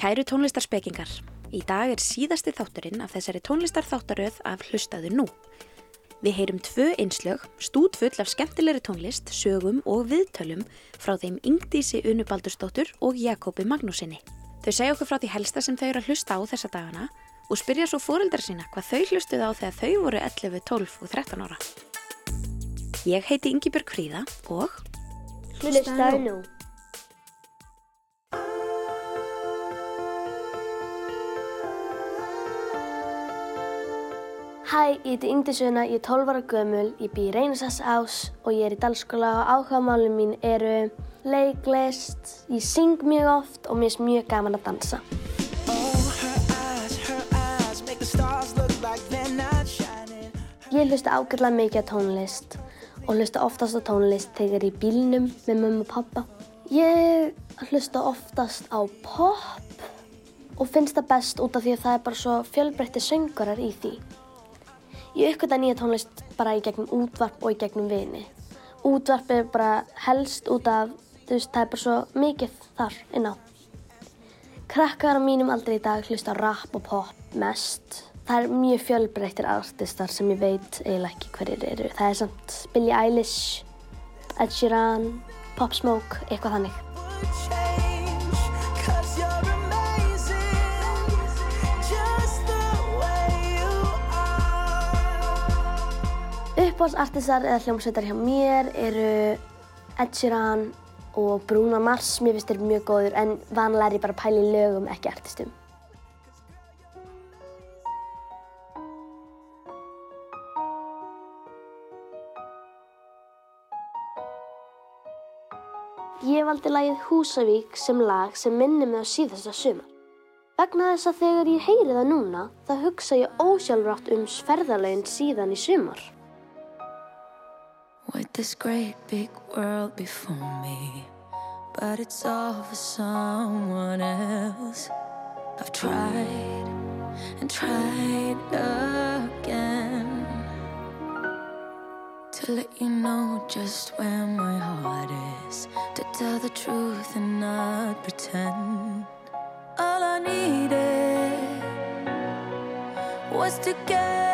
Kæru tónlistarspekingar, í dag er síðasti þátturinn af þessari tónlistarþáttaröð af hlustaðu nú. Við heyrum tvö einslög, stútfull af skemmtilegri tónlist, sögum og viðtölum frá þeim Yngdísi Unubaldurstóttur og Jakobi Magnúsinni. Þau segja okkur frá því helsta sem þau eru að hlusta á þessa dagana og spyrja svo fóreldra sína hvað þau hlustuð á þegar þau voru 11, 12 og 13 ára. Ég heiti Yngibjörg Fríða og... Hlustaðu nú. Hæ, ég heiti Yngdi Suna, ég er 12 ára gömul, ég bý í Reynisas ás og ég er í dalskóla og áhugamálum mín eru leiklist, ég syng mjög oft og mér er mjög gaman að dansa. Ég hlusta ágjörlega mikið á tónlist og hlusta oftast á tónlist þegar ég er í bílnum með mömmu og pappa. Ég hlusta oftast á pop og finnst það best út af því að það er bara svo fjölbreytti söngurar í því. Ég uppgötta nýja tónlist bara í gegnum útvarp og í gegnum vini. Útvarp er bara helst út af, þú veist, það er bara svo mikið þar inn á. Krakkar á mínum aldrei í dag hlusta rap og pop mest. Það er mjög fjölbreyttir artistar sem ég veit eiginlega ekki hverjir eru. Það er samt Billie Eilish, Ed Sheeran, Pop Smoke, eitthvað þannig. Uppáhaldsartistar eða hljómsveitar hjá mér eru Ed Sheeran og Bruno Mars. Mér finnst þeir mjög góður en vanlega er ég bara að pæla í lögum, ekki artistum. Ég valdi lagið Húsavík sem lag sem minnir mig á síðasta sumar. Vegna þess að þegar ég heyri það núna, þá hugsa ég ósjálfrátt um sferðarlegin síðan í sumar. With this great big world before me, but it's all for someone else. I've tried and tried again to let you know just where my heart is, to tell the truth and not pretend. All I needed was to get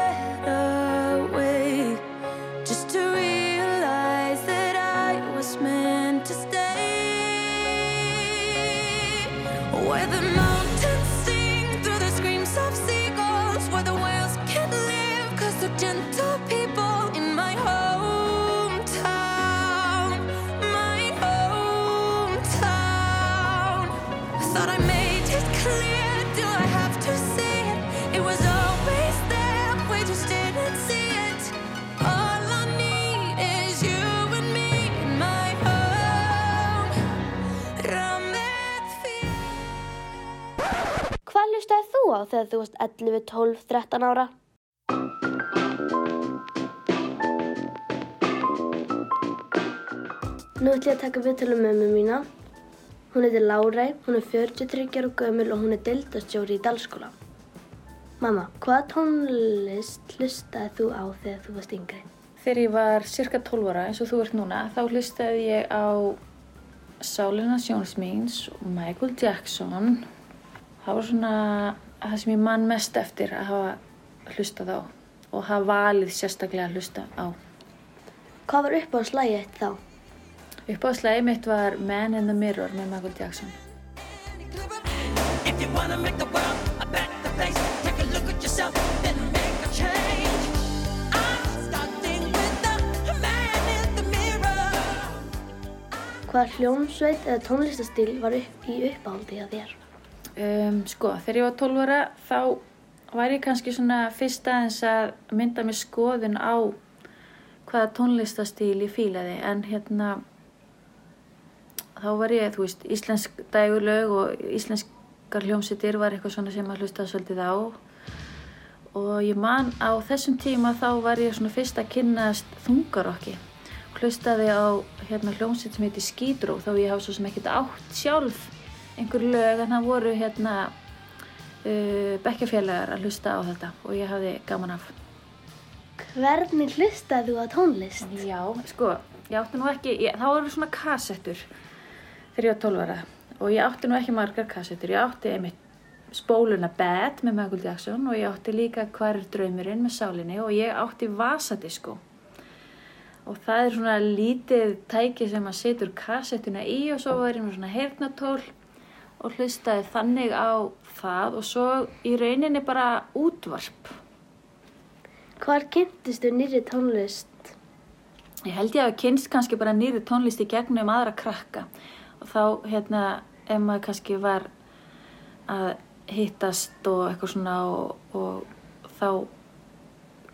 þegar þú varst 11, 12, 13 ára? Nú ætlum ég að taka viðtölu mömmu mína. Hún heitir Lárei, hún er 43 ára gömul og hún er deildastjóri í Dalskóla. Mamma, hvaða tónlist hlustaði þú á þegar þú varst yngri? Þegar ég var cirka 12 ára eins og þú ert núna, þá hlustaði ég á Sálina Sjónsmíns og Michael Jackson. Það var svona það sem ég man mest eftir að hafa hlustað á og hafa valið sérstaklega að hlusta á. Hvað var upp á slægi eitt þá? Uppáðslega mitt var Man in the Mirror með Michael Jackson. If you wanna make the world a better place, take a look at yourself, then make a change. I'm starting with the man in the mirror. Hvaða hljómsveit eða tónlistastíl var upp í uppáhaldi hjá þér? Um, sko, þegar ég var 12 ára þá var ég kannski svona fyrst aðeins að mynda mér skoðun á hvaða tónlistastíl ég fílaði. En hérna þá var ég, þú veist, íslensk dægulög og íslenskar hljómsveitir var eitthvað svona sem að hlusta svolítið á. Og ég man á þessum tíma þá var ég svona fyrst að kynnast þungarokki. Hlustaði á hérna hljómsveit sem heiti Skídró þá ég hafa svo sem ekkert átt sjálf einhver lög en það voru hérna uh, bekkjafélagar að hlusta á þetta og ég hafði gaman af. Hvernig hlustaði þú á tónlist? Já, sko, ég átti nú ekki, ég, þá voru svona kassettur þegar ég var 12 ára og ég átti nú ekki margar kassettur, ég átti einmitt spóluna Bad með Michael Jackson og ég átti líka Hvar er draumurinn með sálinni og ég átti Vasadisko. Og það er svona lítið tæki sem að setur kassettuna í og svo var ég með svona hernatól og hlustaði þannig á það og svo í rauninni bara útvarp. Hvar kynntistu nýri tónlist? Ég held ég að kynst kannski bara nýri tónlist í gegnum aðra krakka og þá hérna ef maður kannski var að hittast og eitthvað svona og, og þá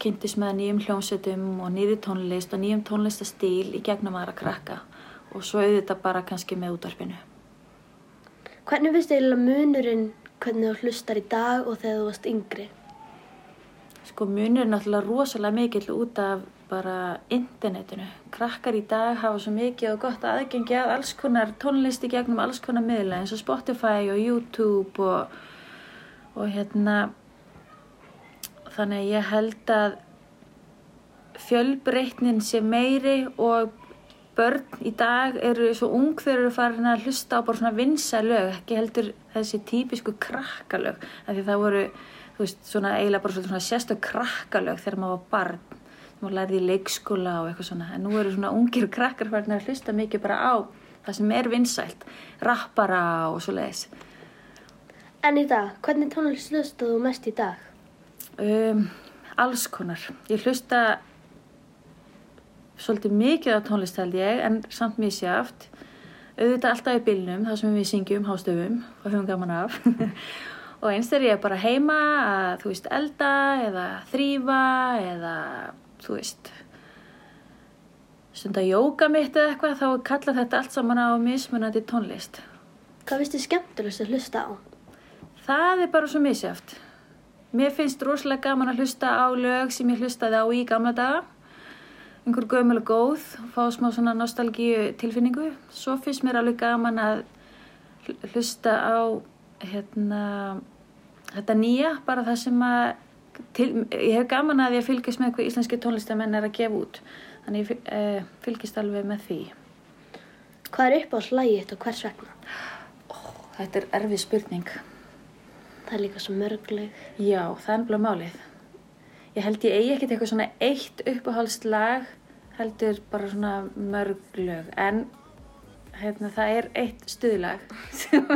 kynntist með nýjum hljómsveitum og nýri tónlist og nýjum tónlistastíl í gegnum aðra krakka og svo auðvitað bara kannski með útvarpinu. Hvernig finnst þið munurinn hvernig þú hlustar í dag og þegar þú varst yngri? Sko munur er náttúrulega rosalega mikill út af bara internetinu. Krakkar í dag hafa svo mikið og gott aðgengi að alls konar tónlisti gegnum alls konar miðla eins og Spotify og YouTube og, og hérna þannig að ég held að fjölbreytnin sé meiri og börn í dag eru svo ung þegar eru farin að hlusta á bara svona vinsa lög, ekki heldur þessi típisku krakkalög, af því það voru þú veist, svona eiginlega bara svona sérstu krakkalög þegar maður var barn. Maður lærði í leikskóla og eitthvað svona. En nú eru svona ungir krakkar farin að hlusta mikið bara á það sem er vinsælt. Rappara og svo leiðis En í dag, hvernig tónlist hlustaðu mest í dag? Um, alls konar. Ég hlusta svolítið mikið á tónlist held ég en samt mjög sjáft. Auðvitað alltaf í bylnum þar sem við syngjum hástöfum og höfum gaman af. og eins þegar ég er bara heima að þú veist elda eða þrýfa eða þú veist stunda jóka mitt eða eitthvað þá kalla þetta allt saman á mismunandi tónlist. Hvað finnst þið skemmtilegst að hlusta á? Það er bara svo misjáft. Mér finnst rosalega gaman að hlusta á lög sem ég hlustaði á í gamla daga. Einhver gömul og góð, fá smá svona nostalgíu tilfinningu. Svo finnst mér alveg gaman að hlusta á hérna, þetta nýja, bara það sem að, til, ég hef gaman að ég fylgist með hvað íslenski tónlistamenn er að gefa út. Þannig ég eh, fylgist alveg með því. Hvað er upp á slægit og hvers vegna? Ó, þetta er erfið spurning. Það er líka svo mörgleg. Já, það er náttúrulega málið. Ég held ég eigi ekkert eitthvað svona eitt uppáhaldslag, heldur bara svona mörglög. En hérna, það er eitt stuðlag sem,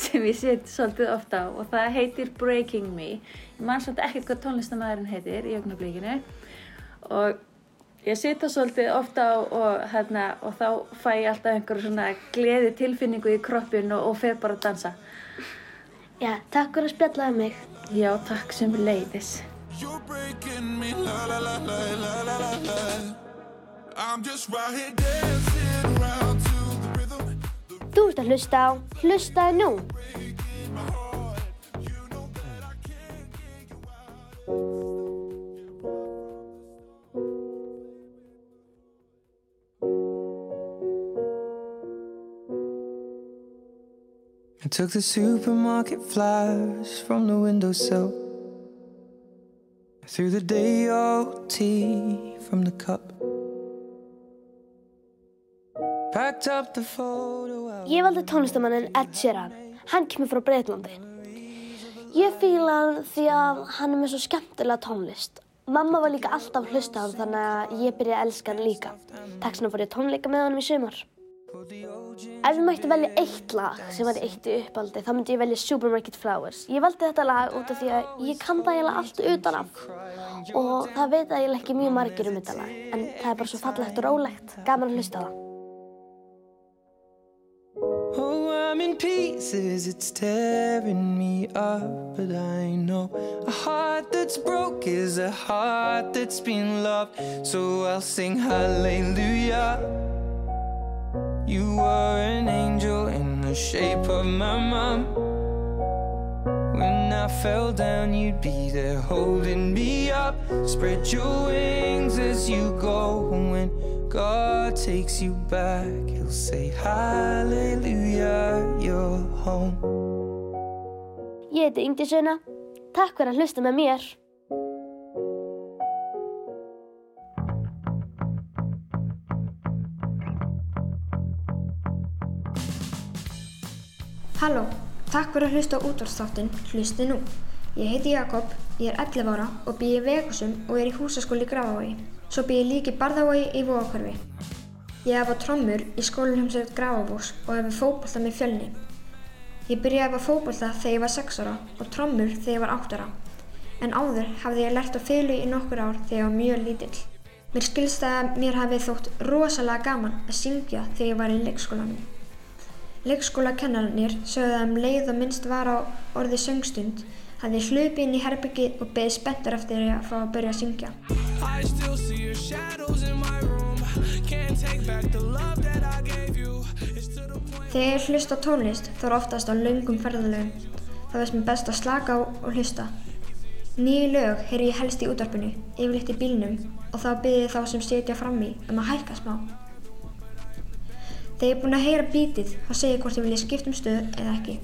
sem ég set svolítið ofta á og það heitir Breaking Me. Ég man svolítið ekkert hvað tónlistamæðurinn heitir í ögnablíkinu og ég setja svolítið ofta á og, hérna, og þá fæ ég alltaf einhverju svona gleði tilfinningu í kroppin og, og fer bara að dansa. Já, takk fyrir að spjallaði mig. Já, takk sem leiðis. Þú ert að hlusta á Hlustaði nú. I took the supermarket flyers from the windowsill. Threw the day old tea from the cup. Packed up the photo. Ég valdi tónlistamannin Ed Sheeran. Hann kemur frá Breitlandi. Ég fíla hann því að hann er með svo skemmtilega tónlist. Mamma var líka alltaf að hlusta á hann þannig að ég byrjaði að elska hann líka. Takk svona fór ég tónleika með hann í sumar. Ef ég mætti velja eitt lag sem var eitt í uppaldi þá myndi ég velja Supermarket Flowers. Ég valdi þetta lag út af því að ég kann það eiginlega allt utan af og það veit að ég ekki mjög margir um þetta lag en það er bara svo fallegt og rólegt. Gaman að hlusta á það. Oh, I'm in pieces, it's tearing me up, but I know a heart that's broke is a heart that's been loved. So I'll sing hallelujah. You were an angel in the shape of my mom. When I fell down, you'd be there holding me up. Spread your wings as you go. When God takes you back, He'll say, Hallelujah, you're home. Ég heiti Yngdi Sunna. Takk fyrir að hlusta með mér. Halló, takk fyrir að hlusta á útvarsþáttinn Hlusti nú. Ég heiti Jakob, ég er 11 ára og býð í Vegasum og er í húsaskóli í Grafavogi. Svo býð ég líka í Barðavogi í Vóakvarfi. Ég hef á trommur í skólinhumsveit Grafavóks og hef fókbalta með fjölni. Ég byrjaði að fókbalta þegar ég var 6 ára og trommur þegar ég var 8 ára. En áður hafði ég lært á fiðlu í nokkur ár þegar ég var mjög lítill. Mér skilst að mér hafi þótt rosalega gaman að syngja þegar ég var í leikskólanum. Leikskólakennararnir sögðu að um leið og minnst var á orði söngstund hafði hlupið inn í herbyggi og beðið spenntur eftir að fá að byrja að syngja. Þegar ég hlusta á tónlist þá er oftast á löngum ferðalögum. Það veist mér best að slaka á og hlusta. Nýju lög heyri ég helst í útvarpinu, yfirleitt í bílnum og þá ég þá sem setja fram í um að hækka smá. Þegar ég er búinn að heyra bítið þá segi ég hvort ég vilja skipta um stöð eða ekki.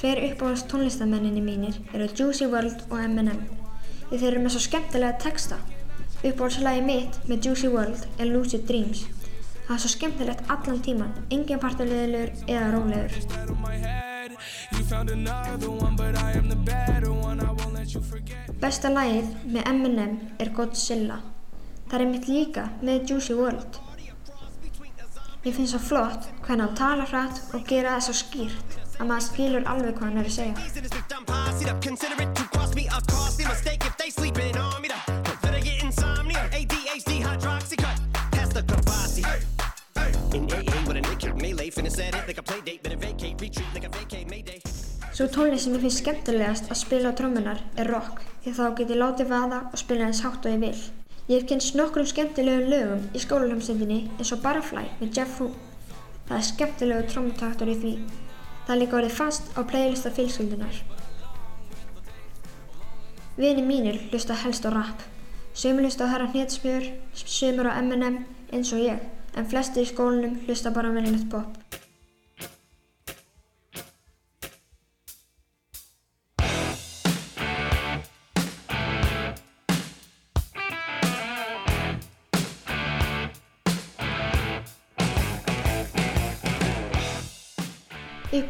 Tveir uppáhalds tónlistamenninni mínir eru Juicy WRLD og. Því þeir eru með svo skemmtilega texta. Uppáhaldslægi mitt með Juicy WRLD er Lucid Dreams. Það er svo skemmtilegt allan tíman, engin partulegilegur eða rólegur. Besta lagið með Eminem er Godzilla. Það er mitt líka með Juicy WRLD. Mér finnst svo flott hvernig hann talar hratt og gera það svo skýrt að maður skilur alveg hvað hann er að segja. Svo tónlist sem ég finnst skemmtilegast að spila á trommunar er rock því þá get ég látið vaða og spila eins hátt og ég vil. Ég hef kynst nokkrum skemmtilegum lögum í skólalömsendinni eins og Butterfly með Jeff Hu. Það er skemmtilegu trommutaktur í því. Það er líka orðið fast á playlista fylgsköldunar. Vini mínir hlusta helst á rap. Sumir hlusta á Herra Hnetsmjör, sumir á Eminem eins og ég, en flesti í skólanum hlusta bara á venjulegt pop.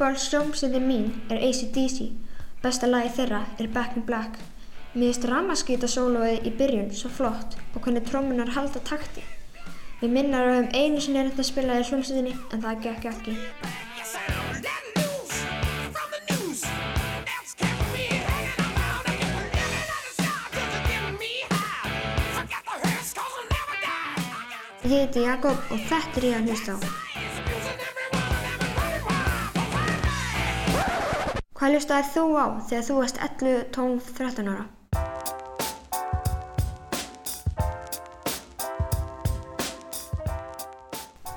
Uppáhalds hljómsveitin mín er AC/DC. Besta lagi þeirra er Back in Black. Mér finnst ramaskýta sólóið í byrjun svo flott og hvernig trómunar halda takti. Við minnar að við höfum einu sinni reynd að spila í hljómsveitinni en það gekk ekki. Ég heiti Jakob og þetta er ég að hlusta á. Hvað hlustaði þú á þegar þú varst 11, 12, 13 ára?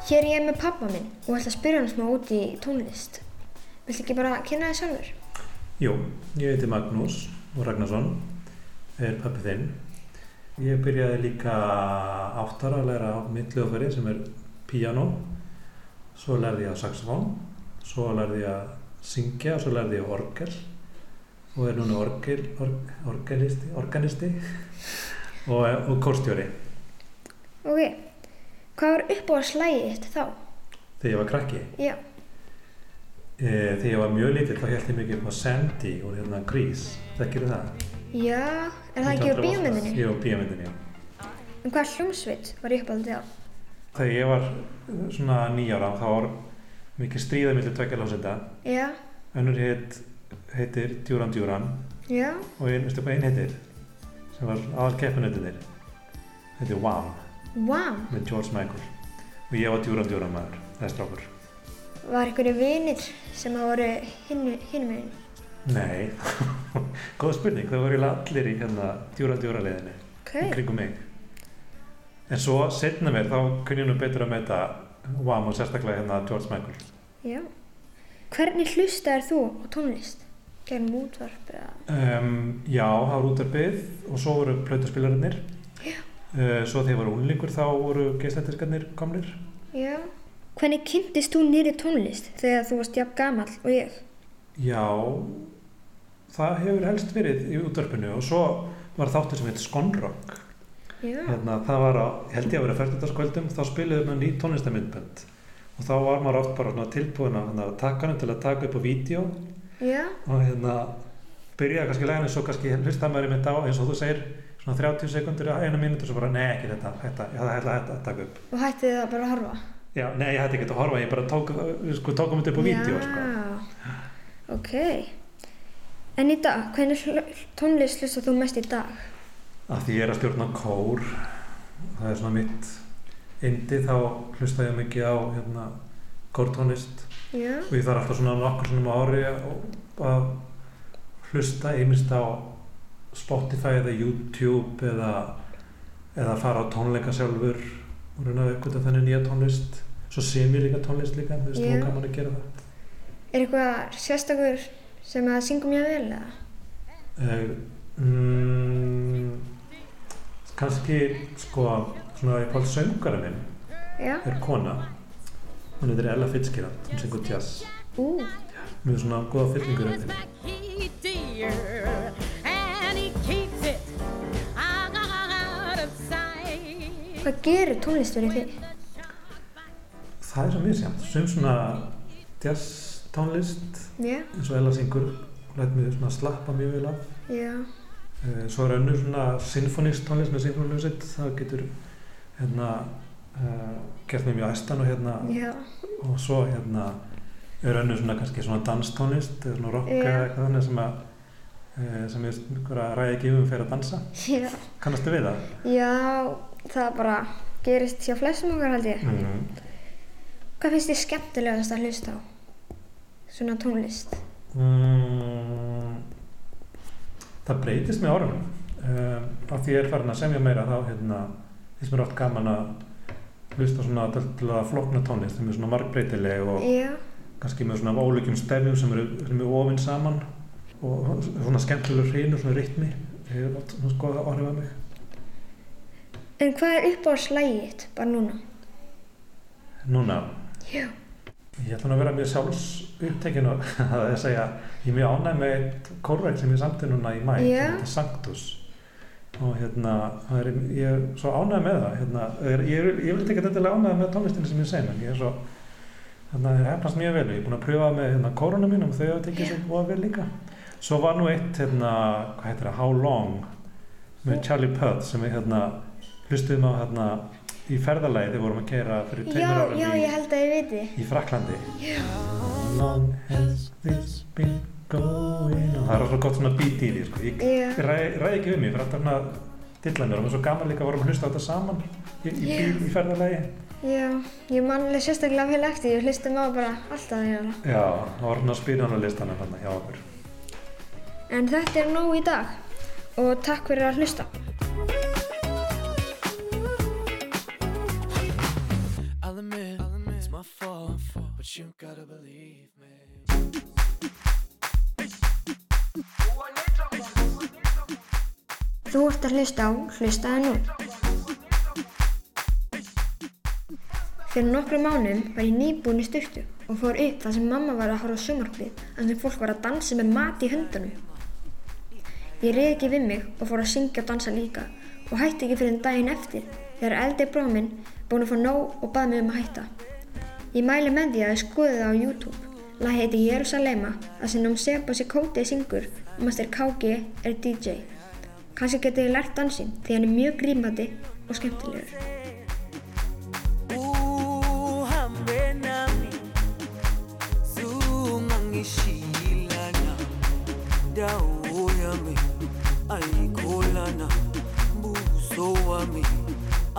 Hér er ég með pappa minn og ætla að spyrja hann smá út í tónlist. Viltu ekki bara kynna þig sjálfur? Jú, ég heiti Magnús Ragnarsson, er pappi þinn. Ég byrjaði líka átt ára að læra á mitt hljóðfæri sem er piano, svo lærði ég á saxofón, svo lærði ég að syngja og svo lærði ég á orgel og er núna orgel, org, orgelisti, organisti og, og kórstjóri Ok, hvað var uppáhaldslægið þitt þá? þegar ég var krakki. Já, E, þegar ég var mjög lítill þá held ég mikið upp á Sandy og hérna Grease, þekkir það? já, er það ekki úr bíómyndinni? Jú, bíómyndinni, já. En hvað hljómsveit var uppáhaldið á? Þegar ég var uh, svona nýjára þá var mikið stríða millir tvekja lásenda. Já, Önnur heit, heitir Djúran Djúran já, og einn, veistu hvað einn heitir? Sem var aðal keppinutinir. Heitir Wham wow, með George Michael. Og ég var Djúran Djúran maður, það er strákur. var einhverju vinir sem að voru hinn meginn? Nei, góð spurning, það voru allir í hérna Djúran Djúran leiðinni. Ok, í kringum mig. En svo setna mér þá kunni ég nú betur að meta Wham og sérstaklega hérna George Michael. já. Hvernig hlustaðir þú á tónlist? Gegnum útvarp eða? Um, já, það var útarbið og svo voru plötuspilarinnir. Uh, svo þegar var unlingur þá voru geislættiskarnir komnir. Já. Hvernig kynntist þú nýri tónlist þegar þú varst jafn gamall og ég? Já, það hefur helst verið í útvarpinu og svo var þáttur sem heit Skonrock. Hérna, það var á, held ég að vera 40. þá spiluðum við ný tónlistamindbönd og þá var maður oft bara tilbúin að hérna, taka hann til að taka upp á vídeo Já, og hérna byrjaði kannski lægin eins og kannski hlusta maður einmitt á eins og þú segir svona 30 sekundur eða eina mínútur svo bara nei ekki þetta, þetta, ég ætla að taka upp og hættið það bara að horfa. já, nei ég hætti ekki að horfa, ég bara tók sko, tókum þetta upp á vídeo sko. Ok. En í dag, hvernig tónlist hlustar þú mest í dag? Að því ég er að stjórna kór það er svona mitt indi þá hlusta ég mikið á hérna, kórtónlist Já, og ég þarf alltaf svona nokkur svona ári að- að hlusta einmist á Spotify eða YouTube eða, eða fara á tónleika sjálfur og reyna að uppgöta þenni nýja tónlist svo sem ég líka tónlist líka mér finnst Já. yeah. gaman að gera það er eitthvað sérstakur sem að syngum mjög vel eða? uh, mm, kannski sko svona ég fólt söngara minn Já, er kona. Hún heitir Ella Fitzgerald hún syngur jazz. Ú, með svona góða fyllingur um henni hvað gerir tónlist fyrir þig? það er svo misjæmt sem svona jazz tónlist Já, eins og Ella syngur. Læt mig svona slappa mjög vel af. Já, Eh, svo er önnur svona sinfonist tónlist með sinfonljósitt það getur hérna uh, gert mig mjög æstan og hérna já, og svo hérna er önnur svona kannski svona danstónlist eða svona rock eða eitthvað þannig sem að sem ég ræði ekki um fyrir að dansa já. kannastu við það? Já, það bara gerist hjá flestum okkar held ég. Mm. Hvað finnst þið skemmtilegast að hlusta á? Svona tónlist. Mm, það breytist með árunum. Um, af því ég er farin að semja meira þá hérna, finnst mér oft gaman að hlusta svona til að flokna tónlist sem er svona margbreytileg og Já, kannski með svona ólíkjum stefjum sem eru, sem eru ofinn saman og svona skemmtilegur hreinu, svona rytmi það er oft svona skoða áhrif að mig? En hvað er uppáhaldslægið þitt bara núna? núna, Já. Ég ætla nú að vera mjög sjálfs upptekinn og að ég segja ég er mjög ánægð með kórverk sem ég samti núna í mæ, Já. sem heitir Sanctus. Og hérna er, ég er svo ánægð með það hérna, er, ég, er, ég vil ekki þetta ánægð með tónlistinni sem ég ég er svo þannig að það hefnast mjög vel, ég er búin að pröfa með hérna, kórunum mínum, þau hafa tekið svo búið vel líka. Svo var nú eitt hérna, hvað heitir það, How Long með Charlie Puth sem við hérna hlustuðum á hérna í ferðalagi þegar vorum að keira fyrir tveimur árum já, í, ég held að ég viti. í Fraklandi það er svo gott svona beat í því sko. ég, ræði ræ ekki við mig fyrir alltaf hérna dilla mér og mér er svo gaman líka að vorum að hlusta á þetta saman í, í bíl í ferðalagi. Já, ég man alveg sérstaklega vel eftir, ég hlustum á bara alltaf að já, það var svona spyrjan á listanum hérna hjá okkur. En þetta er nóg í dag og takk fyrir að hlusta. But you gotta believe me. Þú ert að hlusta á Hlustaðu nú. Fyrir nokkru mánum var ég nýbúin í styrtu og fór upp þar sem mamma var að horfa á sumarflið þar sem fólk var að dansa með mat í höndunum. Ég reyði ekki við mig og fór að syngja og dansa líka og hætti ekki fyrir en daginn eftir þegar eldri bróminn búin að fá nóg og baði mig um að hætta. Ég mæli með því að þið skoðið það á YouTube. Lag heiti Jerusalema þar sem Nóm Sebasi Kótið syngur og Master KG er DJ. Kanski getið þið lært dansinn því hann er mjög grímandi og skemmtilegur. uhambe nami sungangishilana dawo yami ayikholana buso wami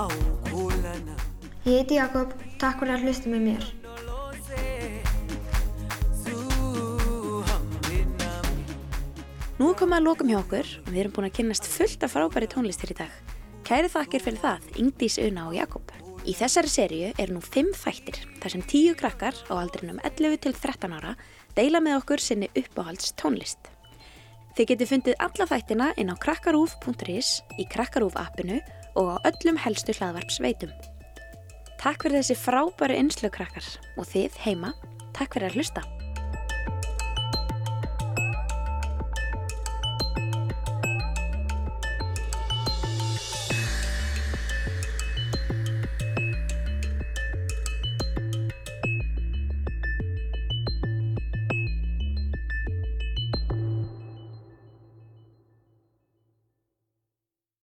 awukholana heiti Jakob, takk fyrir að hlusta með mér. Nú er komið að lokum hjá okkur og við erum búin að kynnast fullt af frábæri tónlistir í dag. Kæri þakkir fyrir það, Ingdís, Una og Jakob. Í þessari seríu eru nú fimm þættir þar sem tíu krakkar á aldrinum 11 til 13 ára deila með okkur sinni uppáhalds tónlist. Þið getið fundið alla þættina inn á krakkarúf.is, í krakkarúf appinu og á öllum helstu hlaðvarpsveitum. Takk fyrir þessi frábæri innslög krakkar og þið heima, takk fyrir að hlusta.